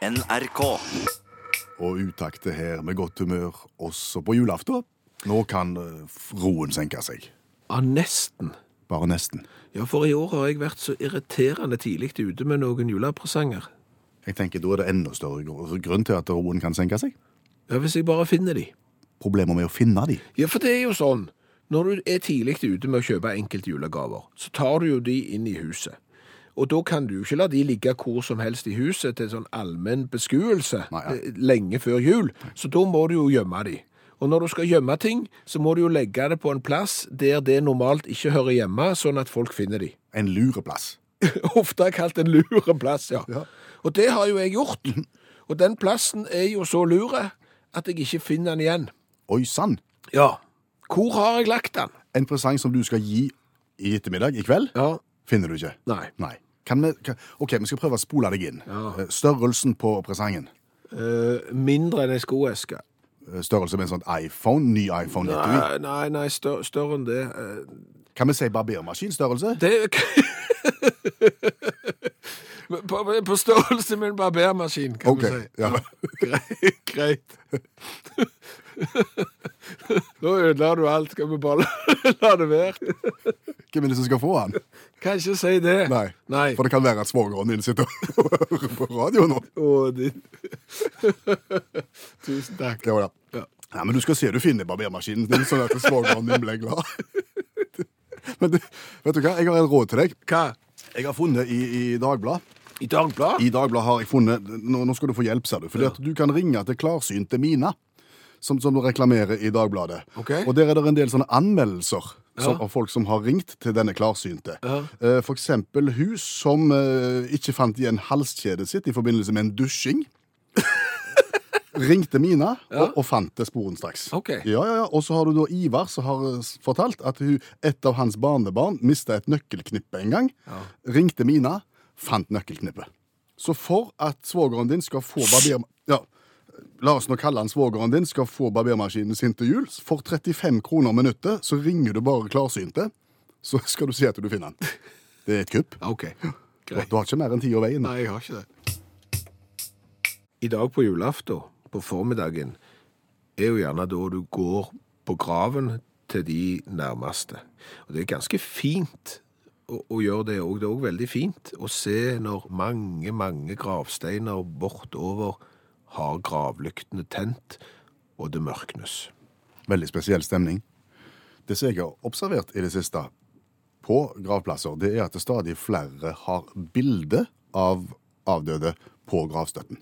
NRK. Og utakte her med godt humør også på julaften. Nå kan eh, roen senke seg. Ja, nesten. Bare nesten. Ja, for i år har jeg vært så irriterende tidlig ute med noen julepresanger. Jeg tenker Da er det enda større grunn til at roen kan senke seg. Ja, hvis jeg bare finner de. Problemer med å finne de. Ja, for det er jo sånn. Når du er tidlig ute med å kjøpe enkelte julegaver, så tar du jo de inn i huset. Og da kan du ikke la de ligge hvor som helst i huset til sånn allmenn beskuelse Nei, ja. eh, lenge før jul. Så da må du jo gjemme de. Og når du skal gjemme ting, så må du jo legge det på en plass der det normalt ikke hører hjemme, sånn at folk finner de. En lureplass. Ofte kalt en lureplass, ja. Ja. Og det har jo jeg gjort. Og den plassen er jo så lure at jeg ikke finner den igjen. Oi sann! Ja. Hvor har jeg lagt den? En presang som du skal gi i ettermiddag, i kveld, Ja. finner du ikke. Nei. Nei. Kan vi, kan, ok, vi skal prøve å spole deg inn. Ja. Eh, Størrelsen på presangen. Eh, mindre enn ei skoeske. Eh, Størrelse med en sånn iPhone, ny iPhone 9. Nei, nei, nei større, større enn det. Eh, Kan vi si barbermaskinstørrelse? det på, på størrelse med en barbermaskin, kan okay. vi si. ja. Greit. greit. Nå ødela du alt. Skal vi bare la- det være? Hvem er det som skal få han? Kan ikke si det. Nei. Nei. For det kan være at svogeren din sitter og hører på radio nå. Å, din Tusen takk. Ja, ja. Ja. ja, men du skal se du finner barbermaskinen din, sånn at svogeren din blir glad. Men du, vet du hva, jeg har et råd til deg. Hva? Jeg har funnet i, i Dagbladet. I Dagbladet? I Dagbladet har jeg funnet Nå, nå skal du få hjelp, ser du. Fordi at du kan ringe til klarsynte Mina. Som, som du reklamerer i Dagbladet. Okay. Og der er det en del sånne anmeldelser som, Ja. av folk som har ringt til denne klarsynte. Ja. Uh, For eksempel hun som uh, ikke fant igjen halskjedet sitt i forbindelse med en dusjing. Ringte Mina og, og fant det sporenstraks. Okay. Ja, ja, ja. Og så har du da Ivar som har eh, fortalt at hun, et av hans barnebarn mista et nøkkelknippe en gang. Ringte Mina, fant nøkkelknippet. Så for at svogeren din skal få barber... La oss nå kalle han svogeren din, skal få barbermaskinen sin til jul, for 35 kroner minuttet, så ringer du bare klarsynte, så skal du si at du finner den. Det er et kupp. OK. Greit. du har ikke mer enn tid og veien. Nei, jeg har ikke det. I dag på julaften, på formiddagen, er jo gjerne da du går på graven til de nærmeste. Og det er ganske fint å, å gjøre det òg. Det er òg veldig fint å se når mange, mange gravsteiner bortover har gravlyktene tent, og det mørknes. Veldig spesiell stemning. Det som jeg har observert i det siste på gravplasser, det er at det stadig flere har bilde av avdøde på gravstøtten.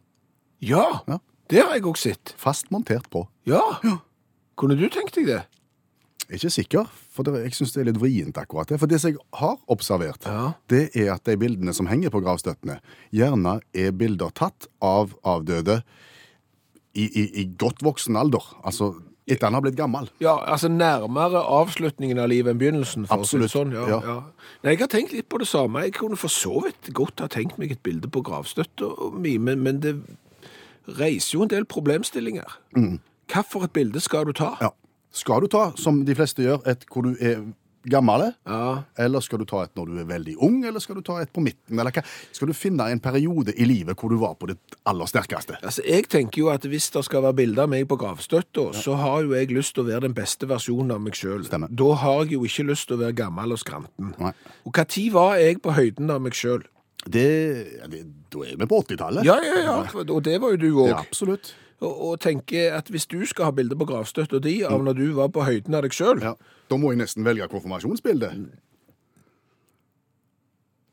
Ja, Ja. det har jeg òg sett. Fast montert på. Ja. Kunne du tenkt deg det? Jeg er ikke sikker, for jeg syns det er litt vrient akkurat det. For det som jeg har observert, Ja. det er at de bildene som henger på gravstøttene, gjerne er bilder tatt av avdøde i, i, i godt voksen alder. Altså etter han har blitt gammel. Ja, altså nærmere avslutningen av livet enn begynnelsen. Absolutt, sånn, ja, ja. ja. Nei, jeg har tenkt litt på det samme. Jeg kunne for så vidt godt ha tenkt meg et bilde på gravstøtta mi, men, men det reiser jo en del problemstillinger. Hvilket bilde skal du ta? Ja. Skal du ta, som de fleste gjør, et hvor du er gammel, Ja. eller skal du ta et når du er veldig ung, eller skal du ta et på midten? Eller hva? Skal du finne en periode i livet hvor du var på ditt aller sterkeste? Altså, Jeg tenker jo at hvis det skal være bilde av meg på gravstøtta, så har jo jeg lyst til å være den beste versjonen av meg sjøl. Da har jeg jo ikke lyst til å være gammel og skranten. Nei. Og når var jeg på høyden av meg sjøl? Det, det, da er vi på 80-tallet. Ja, ja, ja. Og det var jo du òg. Ja, absolutt. Og, og tenker at hvis du skal ha bilde på gravstøtta di av når du var på høyden av deg sjøl Ja. Da må jeg nesten velge konfirmasjonsbilde.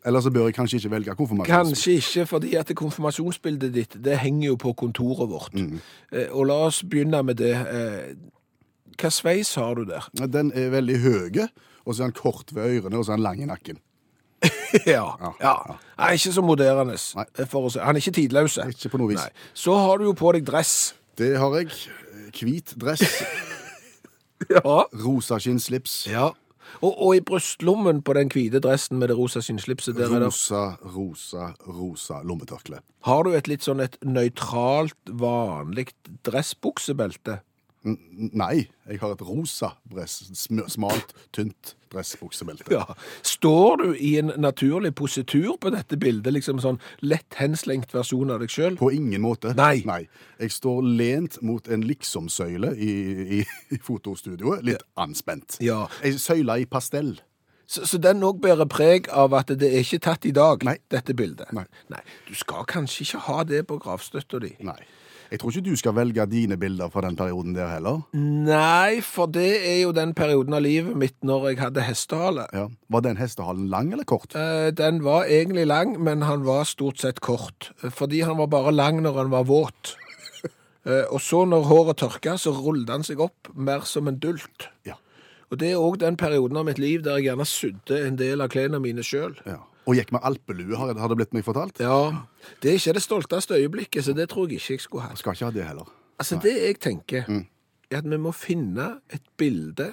Eller så bør jeg kanskje ikke velge konfirmasjonsbilde. Kanskje ikke, fordi at konfirmasjonsbildet ditt det henger jo på kontoret vårt. Eh, og la oss begynne med det. Eh, hva sveis har du der? Den er veldig høy, og så er den kort ved ørene, og så er den lang i nakken. ja, Ja, er ikke så moderne. Nei. Han er ikke tidløs. Ikke på noe vis. Nei. Så har du jo på deg dress. Det har jeg. Hvit dress, Ja. rosa skinnslips, ja. Og, og i brystlommen på den hvite dressen med det rosa skinnslipset, der er rosa, rosa, rosa lommetørkle. Har du et litt sånn et nøytralt, vanlig dressbuksebelte? Nei, jeg har et rosa dress. sm- Smalt, tynt dressbuksebelte. Ja. Står du i en naturlig positur på dette bildet, liksom sånn lett henslengt versjon av deg sjøl? På ingen måte. Nei. Jeg står lent mot en liksom-søyle i, i, i fotostudioet, litt anspent. Ja. Ei søyle i pastell. Så, så den òg bærer preg av at det er ikke tatt i dag, Nei. dette bildet? Nei. Du skal kanskje ikke ha det på gravstøtta di? Nei. Jeg tror ikke du skal velge dine bilder fra den perioden der heller. Nei, for det er jo den perioden av livet mitt når jeg hadde hestehale. Ja. Var den hestehalen lang eller kort? Eh, Den var egentlig lang, men han var stort sett kort. Fordi han var bare lang når han var våt. Eh, Og så når håret tørka, så rullet han seg opp mer som en dult. Ja. Og det er òg den perioden av mitt liv der jeg gjerne sydde en del av klærne mine sjøl. ja. Og gikk med alpelue, har det blitt meg fortalt. Ja, det er ikke det stolteste øyeblikket, så det tror jeg ikke jeg skulle hatt. Skal ikke ha det heller. Altså, det jeg tenker, er at vi må finne et bilde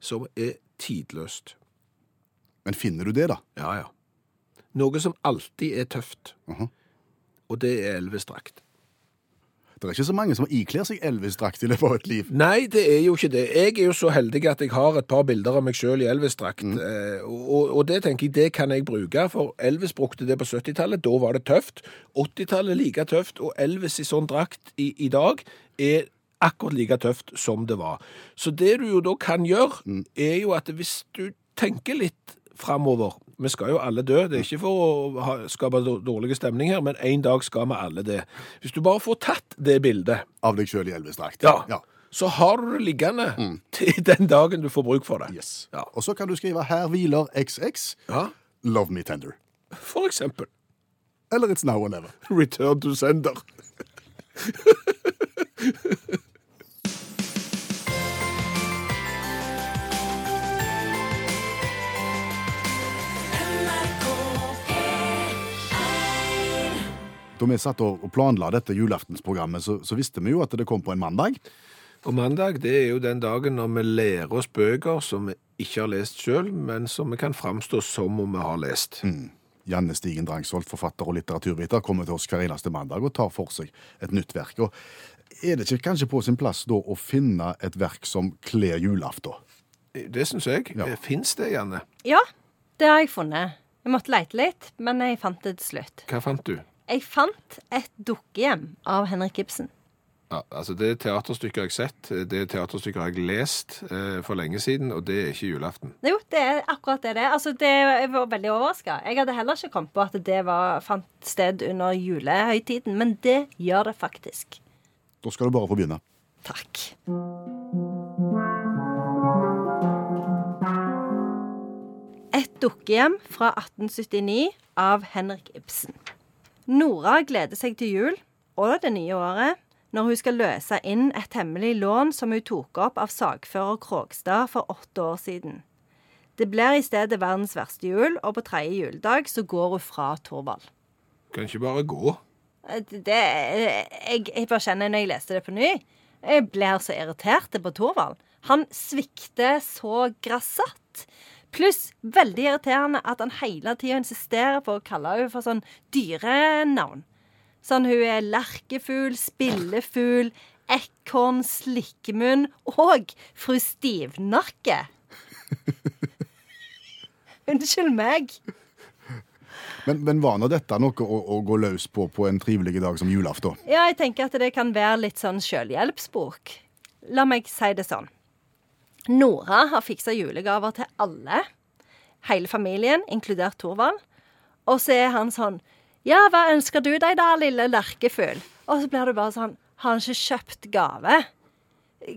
som er tidløst. Men finner du det, da? Ja, ja. Noe som alltid er tøft. Mhm. Og det er Elvis-drakt. Det er ikke så mange som ikler seg Elvis-drakt i løpet av et liv. Nei, det er jo ikke det. Jeg er jo så heldig at jeg har et par bilder av meg sjøl i Elvis-drakt. Mm. og, og det tenker jeg, det kan jeg bruke, for Elvis brukte det på 70-tallet. Da var det tøft. 80-tallet like tøft, og Elvis i sånn drakt i, i dag er akkurat like tøft som det var. Så det du jo da kan gjøre, er jo at hvis du tenker litt framover Vi skal jo alle dø, det er ikke for å skape dår- dårlig stemning her, men en dag skal vi alle det. Hvis du bare får tatt det bildet Av deg sjøl i Elvis-drakt. ja. Så har du det liggende til den dagen du får bruk for det. Yes. Ja. Og så kan du skrive 'Her hviler XX'. ja. Love me tender. For eksempel. Eller 'It's now or never'. Return to sender. Da vi satt og planla dette julaftensprogrammet, så, så visste vi jo at det kom på en mandag. Og mandag det er jo den dagen når vi lærer oss bøker som vi ikke har lest sjøl, men som vi kan framstå som om vi har lest. Janne Stigen Drangsholt, forfatter og litteraturviter, kommer til oss hver eneste mandag og tar for seg et nytt verk. Og er det ikke kanskje på sin plass da å finne et verk som kler julaften? Det syns jeg. Ja. Fins det, Janne? Ja, det har jeg funnet. Jeg måtte leite litt, men jeg fant det til slutt. Hva fant du? Jeg fant et dukkehjem av Henrik Ibsen. Ja, altså Det er teaterstykker jeg har sett, det er teaterstykker jeg har lest eh, for lenge siden, og det er ikke julaften. Jo, det er akkurat det det er. Altså, det jeg var veldig overraska. Jeg hadde heller ikke kommet på at det var, fant sted under julehøytiden, men det gjør det faktisk. Da skal du bare få begynne. Takk. Et dukkehjem fra 1879 av Henrik Ibsen. Nora gleder seg til jul og det nye året når hun skal løse inn et hemmelig lån som hun tok opp av sagfører Krogstad for åtte år siden. Det blir i stedet verdens verste jul, og på tredje juledag så går hun fra Torvald. Kan ikke bare gå. Eh, Det, jeg, jeg bare kjenner når jeg leste det på ny Jeg blir så irritert på Torvald. Han svikter så grassat. Pluss veldig irriterende at han hele tida insisterer på å kalle henne for sånn dyrenavn. Sånn hun er lerkefugl, spillefugl, ekorn, slikkemunn og fru Stivnakke. Unnskyld meg. Men, men var nå dette noe å, å gå løs på på en trivelig dag som julaften? Ja, jeg tenker at det kan være litt sånn sjølhjelpsbok. La meg si det sånn. Nora har fiksa julegaver til alle. Hele familien, inkludert Thorvald. Og så er han sånn Ja, hva ønsker du deg da, lille lerkefugl? Og så blir det bare sånn Har han ikke kjøpt gave?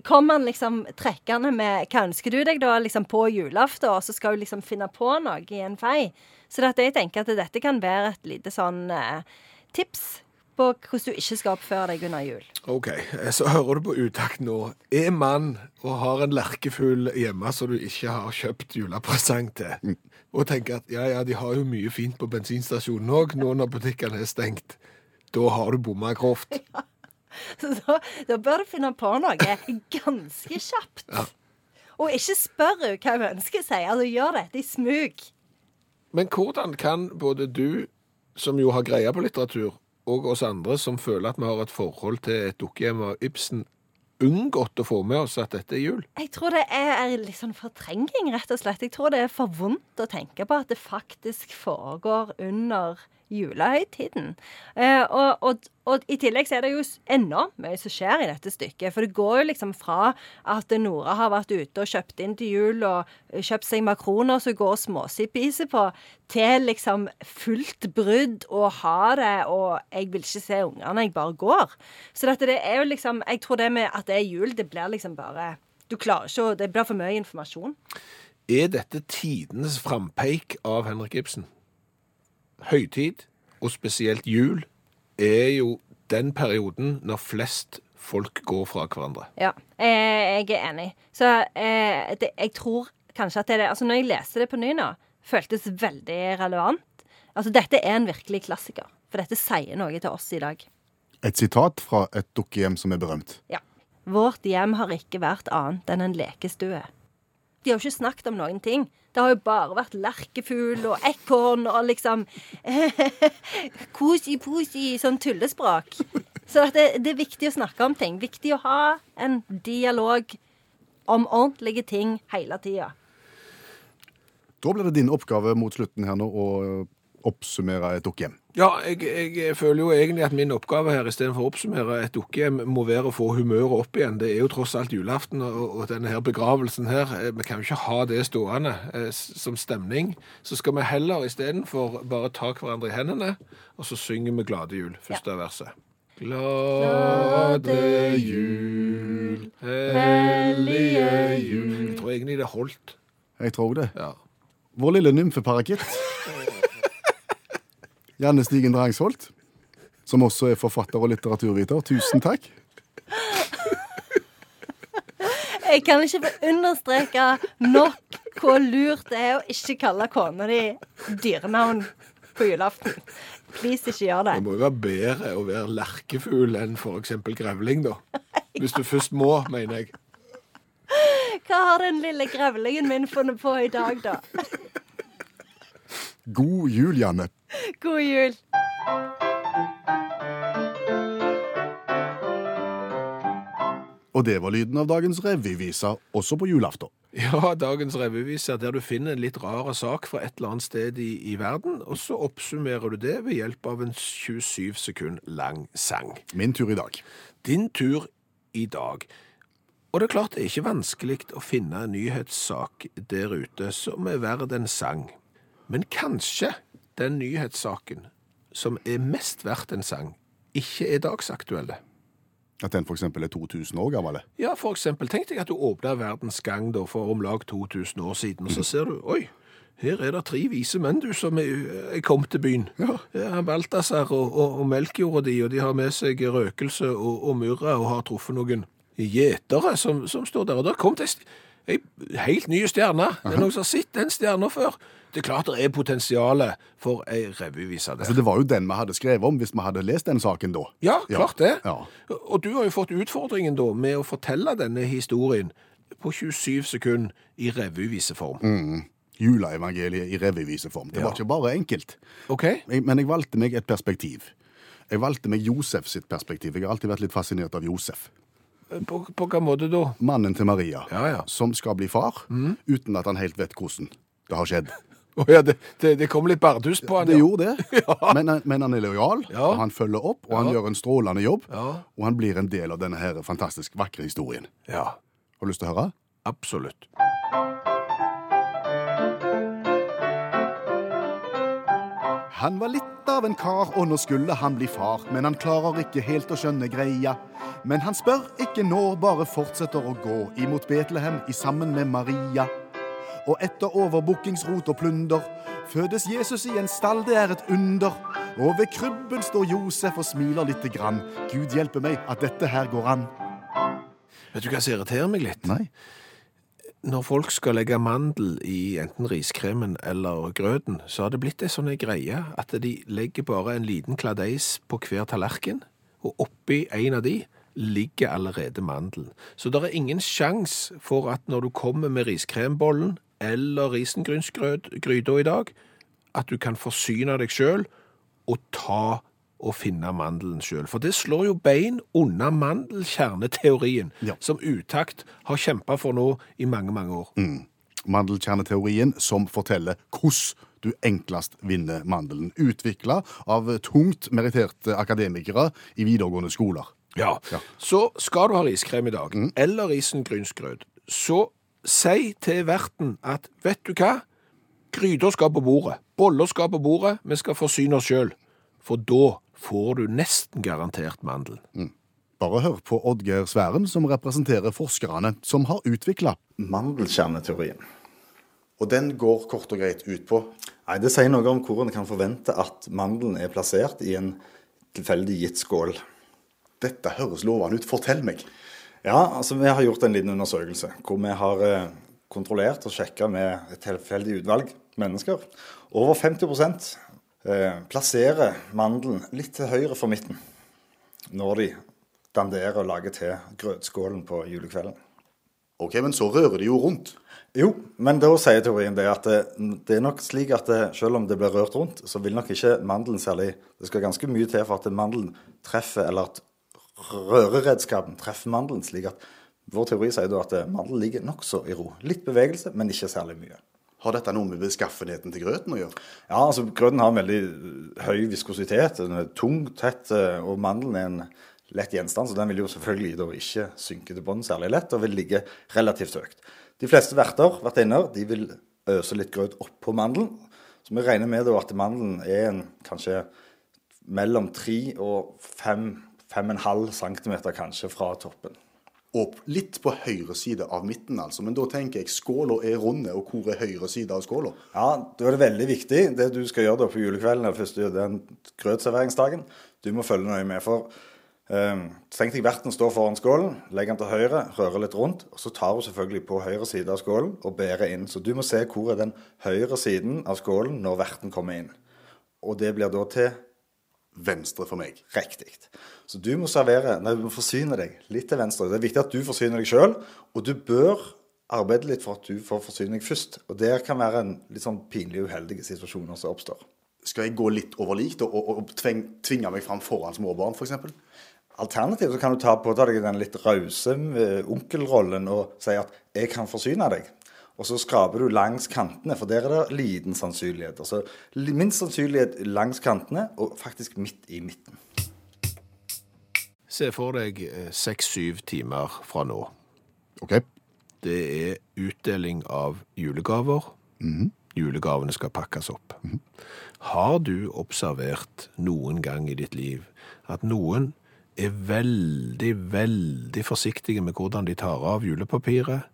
Kommer han liksom trekkende med Hva ønsker du deg da, liksom på julaften? Og så skal hun liksom finne på noe i en fei. Så jeg tenker at dette kan være et lite sånn eh, tips på hvordan du ikke skal oppføre deg under jul. Ok, så hører du på utakt nå. Er mann og har en lerkefugl hjemme som du ikke har kjøpt julepresang til, og tenker at ja, ja, de har jo mye fint på bensinstasjonen òg, nå når butikkene er stengt, da har du bomma grovt. Ja. da, da bør du finne på noe ganske kjapt. Og ikke spør hva hun ønsker seg. Altså, gjør dette i smug. Men hvordan kan både du, som jo har greie på litteratur, og oss andre som føler at vi har et forhold til et dukkehjem av Ibsen, unngått å få med oss at dette er jul? Jeg tror det er litt sånn fortrenging, rett og slett. Jeg tror det er for vondt å tenke på at det faktisk foregår under julehøytiden. Eh, og, og, og, i tillegg så er det jo enda mye som skjer i dette stykket. For det går jo liksom fra at Nora har vært ute og kjøpt inn til jul og kjøpt seg makroner som går småsipiser på, til liksom fullt brudd og ha det, og jeg vil ikke se ungene, jeg bare går. Så dette, det er jo liksom Jeg tror det med at det er jul, det blir liksom bare Du klarer ikke å Det blir for mye informasjon. Er dette tidenes frampeik av Henrik Ibsen? Høytid, og spesielt jul, er jo den perioden når flest folk går fra hverandre. Ja, eh, jeg er enig. Så eh, det, jeg tror kanskje at det er det Altså, når jeg leste det på ny nå, føltes veldig relevant. Altså, dette er en virkelig klassiker. For dette sier noe til oss i dag. Et sitat fra et dukkehjem som er berømt. Ja. Vårt hjem har ikke vært annet enn en lekestue. De har jo ikke snakket om noen ting. Det har jo bare vært lerkefugl og ekorn og liksom Kosi-posi, sånn tullespråk. Så det, det, er viktig å snakke om ting. Viktig å ha en dialog om ordentlige ting hele tida. Da blir det din oppgave mot slutten her nå å oppsummere et dukkehjem. Ja, jeg, jeg, føler jo egentlig at min oppgave her istedenfor å oppsummere et dukkehjem, må være å få humøret opp igjen. Det er jo tross alt julaften og, og, denne her begravelsen her. Eh, vi kan jo ikke ha det stående eh, som stemning. Så skal vi heller istedenfor bare ta hverandre i hendene, og så synger vi Glade jul, første ja. verset. Glade jul, hellige jul Jeg tror egentlig det holdt. Jeg tror det. Ja. Vår lille nymfeparakitt. Janne Stigen Drangsholt, som også er forfatter og litteraturviter. Tusen takk. Jeg kan ikke få understreke nok hvor lurt det er å ikke kalle kona di dyrenavn på julaften. Please, ikke gjør det. Det må jo være bedre å være lerkefugl enn f.eks. grevling, da. Hvis du først må, mener jeg. Hva har den lille grevlingen min funnet på i dag, da? God jul, Janne. God jul. Og det var lyden av dagens revyvise, også på julaften. Ja, dagens revyvise der du finner en litt rar sak fra et eller annet sted i, i, verden, og så oppsummerer du det ved hjelp av en 27 sekund lang sang. Min tur i dag. Din tur i dag. Og det er klart det er ikke vanskelig å finne en nyhetssak der ute som er verd en sang. Men kanskje den nyhetssaken som er mest verdt en sang, ikke er dagsaktuelle. At den f.eks. er 2000 år gammel? Ja, eksempel. Tenk deg at du åpner Verdens Gang da, for om lag 2000 år siden, og så ser du Oi, her er det tre vise menn du som er, er kommet til byen. Ja. ja Balthazar og, og, og Melchior og de, og de har med seg røkelse og, og myrra og har truffet noen gjetere som, som, står der. Og der kom det ei helt ny stjerne. Det er noen som har sett den stjerna før. Det er klart det er potensial for ei revyvise der. Altså, det var jo den vi hadde skrevet om hvis vi hadde lest den saken da. Ja, klart det. Ja. Og du har jo fått utfordringen da med å fortelle denne historien på 27 sekunder i revyviseform. Mm. Juleevangeliet i revyviseform. Det var ikke bare enkelt. Ok. Men jeg valgte meg et perspektiv. Jeg valgte meg Josef sitt perspektiv. Jeg har alltid vært litt fascinert av Josef. På, på hvilken måte da? Mannen til Maria, ja, ja. som skal bli far, mm. uten at han helt vet hvordan det har skjedd. Oh, ja, det, det, det, kom litt bardus på han. Det, ja. gjorde det. men, men, han er lojal, og han følger opp, og han gjør en strålende jobb. Og han blir en del av denne her fantastisk vakre historien. Ja. Har du lyst til å høre? Absolutt. Han var litt av en kar, og nå skulle han bli far. Men han klarer ikke helt å skjønne greia. Men han spør ikke når, bare fortsetter å gå imot Betlehem i sammen med Maria. Og etter overbookingsrot og plunder fødes Jesus i en stall, det er et under. Og ved krybben står Josef og smiler lite grann. Gud hjelpe meg at dette her går an. Vet du hva som irriterer meg litt? Nei. Når folk skal legge mandel i enten riskremen eller grøten, så har det blitt ei sånn greie at de legger bare en liten kladeis på hver tallerken, og oppi en av de ligger allerede mandelen. Så det er ingen sjanse for at når du kommer med riskrembollen eller risengrynsgryta i dag, at du kan forsyne deg sjøl og ta og finne mandelen sjøl. For det slår jo bein under mandelkjerneteorien, Ja. som Utakt har kjempa for nå i mange, mange år. Mandelkjerneteorien som forteller hvordan du enklest vinner mandelen. Utvikla av tungt meritterte akademikere i videregående skoler. Ja. Ja. Så skal du ha riskrem i dag, eller risengrynsgrøt, så si til verten at vet du hva? Gryta skal på bordet. Boller skal på bordet. Vi skal forsyne oss sjøl. For da får du nesten garantert mandelen. Bare hør på Oddgeir Sværen, som representerer forskerne som har utvikla Mandelkjerneteorien. Og den går kort og greit ut på Nei, Det sier noe om hvor en kan forvente at mandelen er plassert i en tilfeldig gitt skål. Dette høres lovende ut. Fortell meg. Ja, altså Vi har gjort en liten undersøkelse hvor vi har eh, kontrollert og sjekka med et tilfeldig utvalg mennesker. Over 50 eh, plasserer mandelen litt til høyre for midten når de danderer og lager til grøtskålen på julekvelden. Ok, Men så rører de jo rundt. Jo, men da sier teorien det at det, det er nok slik at det, selv om det blir rørt rundt, så vil nok ikke mandelen særlig Det skal ganske mye til for at mandelen treffer, eller at røreredskapen treffer mandelen, slik at vår teori sier da at mandelen ligger nokså i ro. Litt bevegelse, men ikke særlig mye. Har dette noe med beskaffenheten til grøten å gjøre? Ja, altså grøten har en veldig høy viskositet. Den er tung, tett, eh, og mandelen er en lett gjenstand, så den vil jo selvfølgelig da ikke synke til bånn særlig lett, og vil ligge relativt høyt. De fleste verter, vertinner, de vil øse litt grøt oppå mandelen. Så vi regner med da at mandelen er en, kanskje mellom 3 og 5-5,5 cm kanskje fra toppen. Og litt på høyre side av midten, altså. Men da tenker jeg skåla er runde, og hvor er høyre side av skåla? Ja, da er det veldig viktig det du skal gjøre da på julekvelden eller første den grøtserveringsdagen. Du må følge nøye med. for eh, Tenk deg verten står foran skålen, legger den til høyre, rører litt rundt. og Så tar hun selvfølgelig på høyre side av skålen og bærer inn. Så du må se hvor er den høyre siden av skålen når verten kommer inn. Og det blir da til Venstre for meg. riktig. Så du må servere, nei, du må forsyne deg litt til venstre. Det er viktig at du forsyner deg sjøl, og du bør arbeide litt for at du får forsyne deg først. Og det kan være en litt sånn pinlig uheldige situasjoner som oppstår. Skal jeg gå litt over likt og, og, og tving, tvinge meg fram foran småbarn, f.eks.? Alternativt så kan du ta på deg den litt rause eh, onkelrollen og si at 'jeg kan forsyne deg'. Og så skraper du langs kantene, for der er det liten sannsynlighet. Altså minst sannsynlighet langs kantene, og faktisk midt i midten. Se for deg seks-syv timer fra nå. OK. Det er utdeling av julegaver. Julegavene skal pakkes opp. Har du observert noen gang i ditt liv at noen er veldig, veldig forsiktige med hvordan de tar av julepapiret,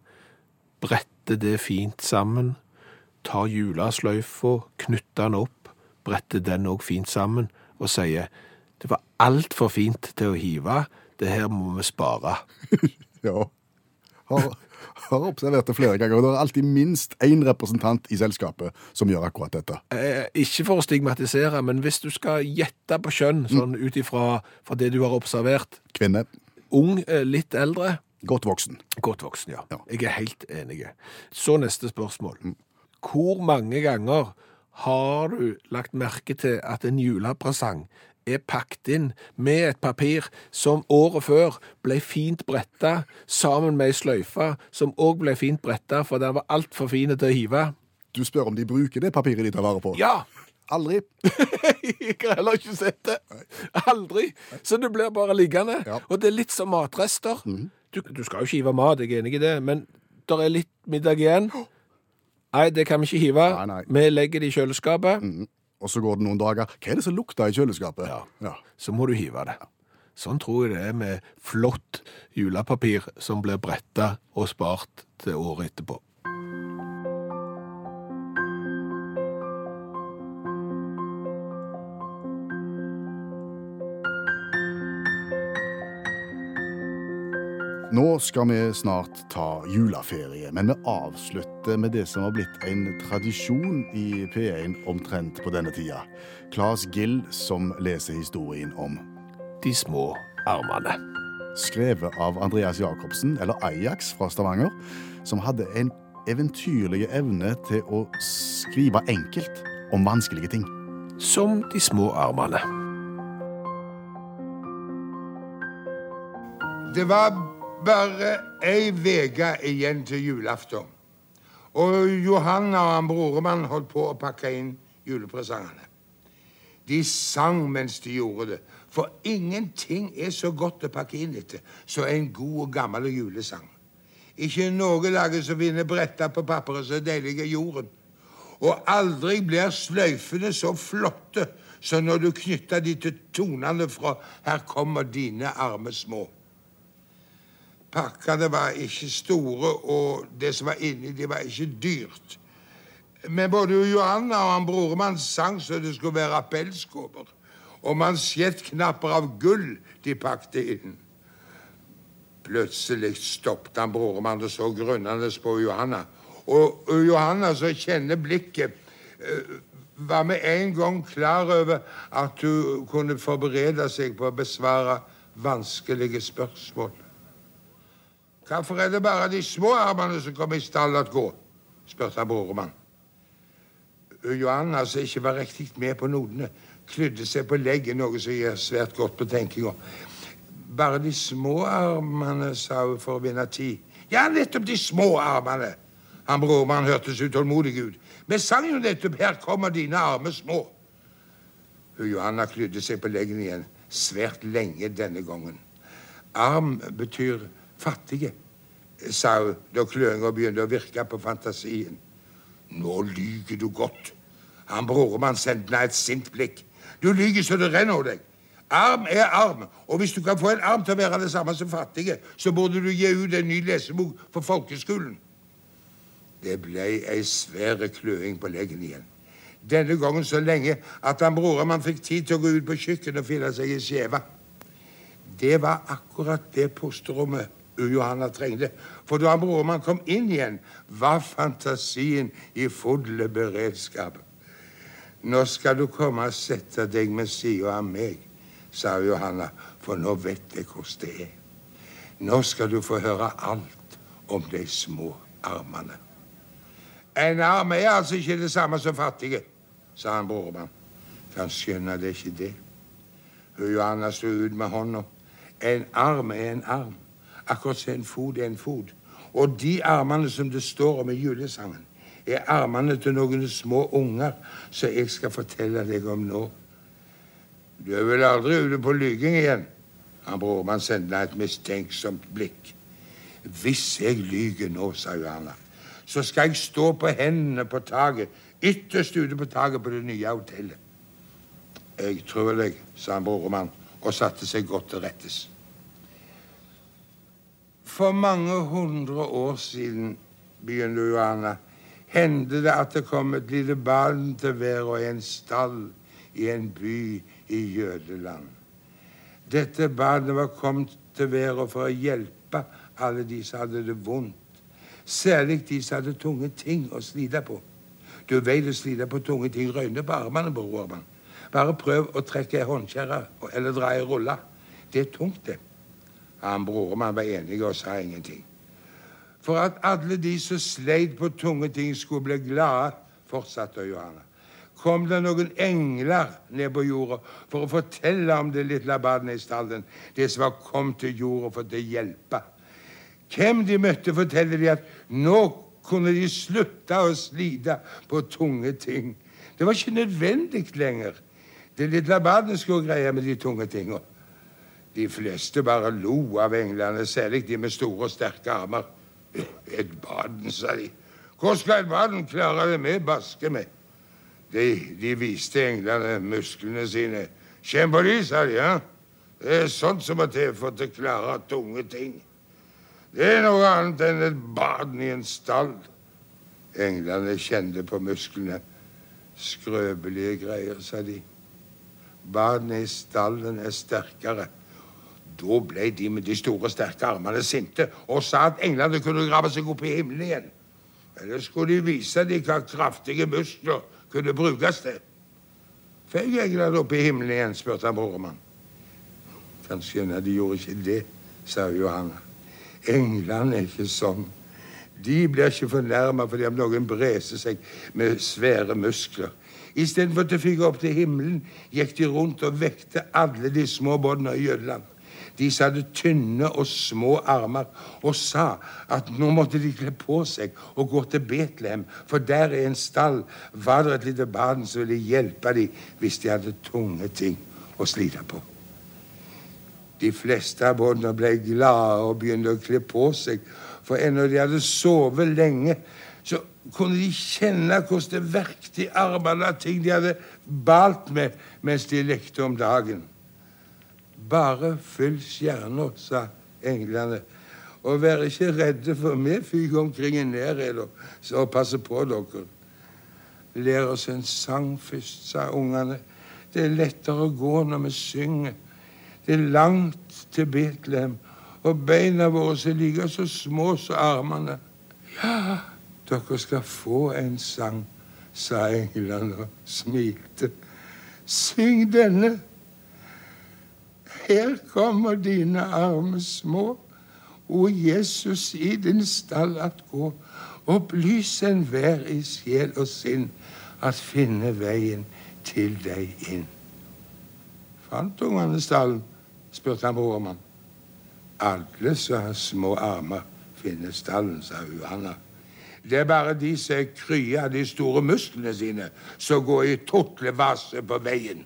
bretter det fint sammen, tar julesløyfa, knytter den opp, bretter den òg fint sammen, og sier det var altfor fint til å hive, det her må vi spare. Ja. Har, har observert det flere ganger. og Det er alltid minst én representant i selskapet som gjør akkurat dette. Eh, ikke for å stigmatisere, men hvis du skal gjette på kjønn, sånn ut ifra det du har observert, Kvinne. ung, eh, litt eldre, Godt voksen. godt voksen, ja. Ja. Jeg er helt enig. Så neste spørsmål. Hvor mange ganger har du lagt merke til at en julepresang er pakket inn med et papir som året før ble fint bretta, sammen med ei sløyfe som òg ble fint bretta, for den var altfor fin til å hive? Du spør om de bruker det papiret de tar vare på? Ja! Aldri. Jeg har heller ikke sett det. Aldri. Så det blir bare liggende. Ja. Og det er litt som matrester. Du, du skal jo ikke hive mat, jeg er enig i det, men det er litt middag igjen. Nei, det kan vi ikke hive. Nei, nei. Vi legger det i kjøleskapet. Og så går det noen dager. Hva er det som lukter i kjøleskapet? Ja. Så må du hive det. Sånn tror jeg det er med flott julepapir som blir bretta og spart til året etterpå. Nå skal vi snart ta juleferie, men vi avslutter med det som har blitt en tradisjon i P1 omtrent på denne tida. Claes Gill som leser historien om De små armene. Skrevet av Andreas Jacobsen, eller Ajax fra Stavanger, som hadde en eventyrlig evne til å skrive enkelt om vanskelige ting. Som De små armene. Det var bare ei uke igjen til julaften. Og Johanna og han broremann holdt på å pakke inn julepresangene. De sang mens de gjorde det, for ingenting er så godt å pakke inn etter som en god og gammel julesang. Ikke noe lager som vinner bretta på papperet så deilig er jorden. Og aldri blir sløyfene så flotte som når du knytter de til tonene fra 'Her kommer dine arme små'. Pakkene var ikke store, og det som var inni, de var ikke dyrt. Men både Johanna og han broremann sang så det skulle være appellskåper. Og mansjettknapper av gull de pakte inn. Plutselig stoppet han broremann og så grunnende på Johanna. Og Johanna, som kjenner blikket, eh, var med en gang klar over at hun kunne forberede seg på å besvare vanskelige spørsmål. Hvorfor er det bare de små armene som kommer i stall å gå? spurte broremann. Johanna, som ikke var riktig med på nodene, klydde seg på leggen, noe som gir svært godt på tenkinga. Bare de små armene, sa hun for å vinne tid. Ja, nettopp de små armene. Han broremann hørtes utålmodig ut. Vi sang jo nettopp 'Her kommer dine arme små'. Johanna klydde seg på leggen igjen, svært lenge denne gangen. Arm betyr fattige, sa hun da kløinga begynte å virke på fantasien. Nå lyger du godt. Han broremann sendte meg et sint blikk. Du lyger så det renner over deg. Arm er arm, og hvis du kan få en arm til å være det samme som fattige, så burde du gi ut en ny lesebok for folkeskolen. Det ble ei svær kløing på leggen igjen. Denne gangen så lenge at han broremann fikk tid til å gå ut på kjøkkenet og finne seg i skjeva. Det var akkurat det pusterommet Johanna trengte. For da han broremann kom inn igjen, var fantasien i full beredskap. Nå skal du komme og sette deg ved sida av meg, sa Johanna, for nå vet jeg hvordan det er. Nå skal du få høre alt om de små armene. En arm er altså ikke det samme som fattige, sa han broremann. Kan skjønne det ikke det. Hun Johanna sto ut med hånda. En arm er en arm, akkurat som en fot er en fot. Og de armene som det står om i julesangen, er armene til noen små unger som jeg skal fortelle deg om nå. Du er vel aldri ute på lyging igjen? Han Brormann sendte et mistenksomt blikk. Hvis jeg lyger nå, sa Johanna, så skal jeg stå på hendene på taket, ytterst ute på taket på det nye hotellet. Jeg tror deg, sa han Brormann og satte seg godt til rettes. For mange hundre år siden, begynner Johanna, hendte det at det kom et lite barn til hver i en stall i en by i Jødeland. Dette barnet var kommet til verden for å hjelpe alle de som hadde det vondt Særlig de som hadde tunge ting å slite på. Du veit å slite på tunge ting røyner på armene, bror Bare prøv å trekke ei håndkjerre eller dra ei rulle. Det er tungt, det. Han brormann var enig og sa ingenting. For at alle de som sleit på tunge ting, skulle bli glade, fortsatte Johanna, kom det noen engler ned på jorda for å fortelle om det lille barnet i stallen, det som var kommet til jorda for å hjelpe. Hvem de møtte, forteller de at nå kunne de slutte å slite på tunge ting. Det var ikke nødvendig lenger. Det lille barnet skulle greie med de tunge tinga. De fleste bare lo av englene, særlig de med store og sterke armer. Et baden, sa de. Hvor skal et baden klare det med baske med? De, de viste englene musklene sine. Kjenn på de, sa de. ja. Det er sånt som må til for å klare tunge ting. Det er noe annet enn et baden i en stall. Englene kjente på musklene. Skrøpelige greier, sa de. «Baden i stallen er sterkere. Da ble de med de store, sterke armene sinte og sa at englene kunne grave seg opp i himmelen igjen. Eller skulle de vise dem hva kraftige muskler kunne brukes til? Føy englene opp i himmelen igjen, spurte han broremann. Kanskje de gjorde ikke det, sa Johanna. Englene er ikke sånn. De blir ikke fornærma fordi om noen breser seg med svære muskler. Istedenfor å fyke opp til himmelen gikk de rundt og vekte alle de små båndene i Jødeland. De hadde tynne og små armer, og sa at nå måtte de kle på seg og gå til Betlehem, for der i en stall var det et lite barn som ville hjelpe dem hvis de hadde tunge ting å slite på. De fleste av båndene ble glade og begynte å kle på seg, for ennå de hadde sovet lenge, så kunne de kjenne hvordan det verket i armene av ting de hadde balt med mens de lekte om dagen. Bare fyll stjerner, sa englene, og vær ikke redde, for vi fyker omkring i nærhet og passer på dere. Lær oss en sang først, sa ungene. Det er lettere å gå når vi synger. Det er langt til Betlehem, og beina våre er like så små som armene. Ja, dere skal få en sang, sa englene og smilte. Syng denne. Her kommer dine arme små, o Jesus i din stall at gå. Opplys enhver i sjel og sinn at finne veien til deg inn. Fant ungene stallen? spurte han brormann. Alle som har små armer, finner stallen, sa Johanna. Det er bare de som er krya av de store musklene sine, som går i totlevase på veien.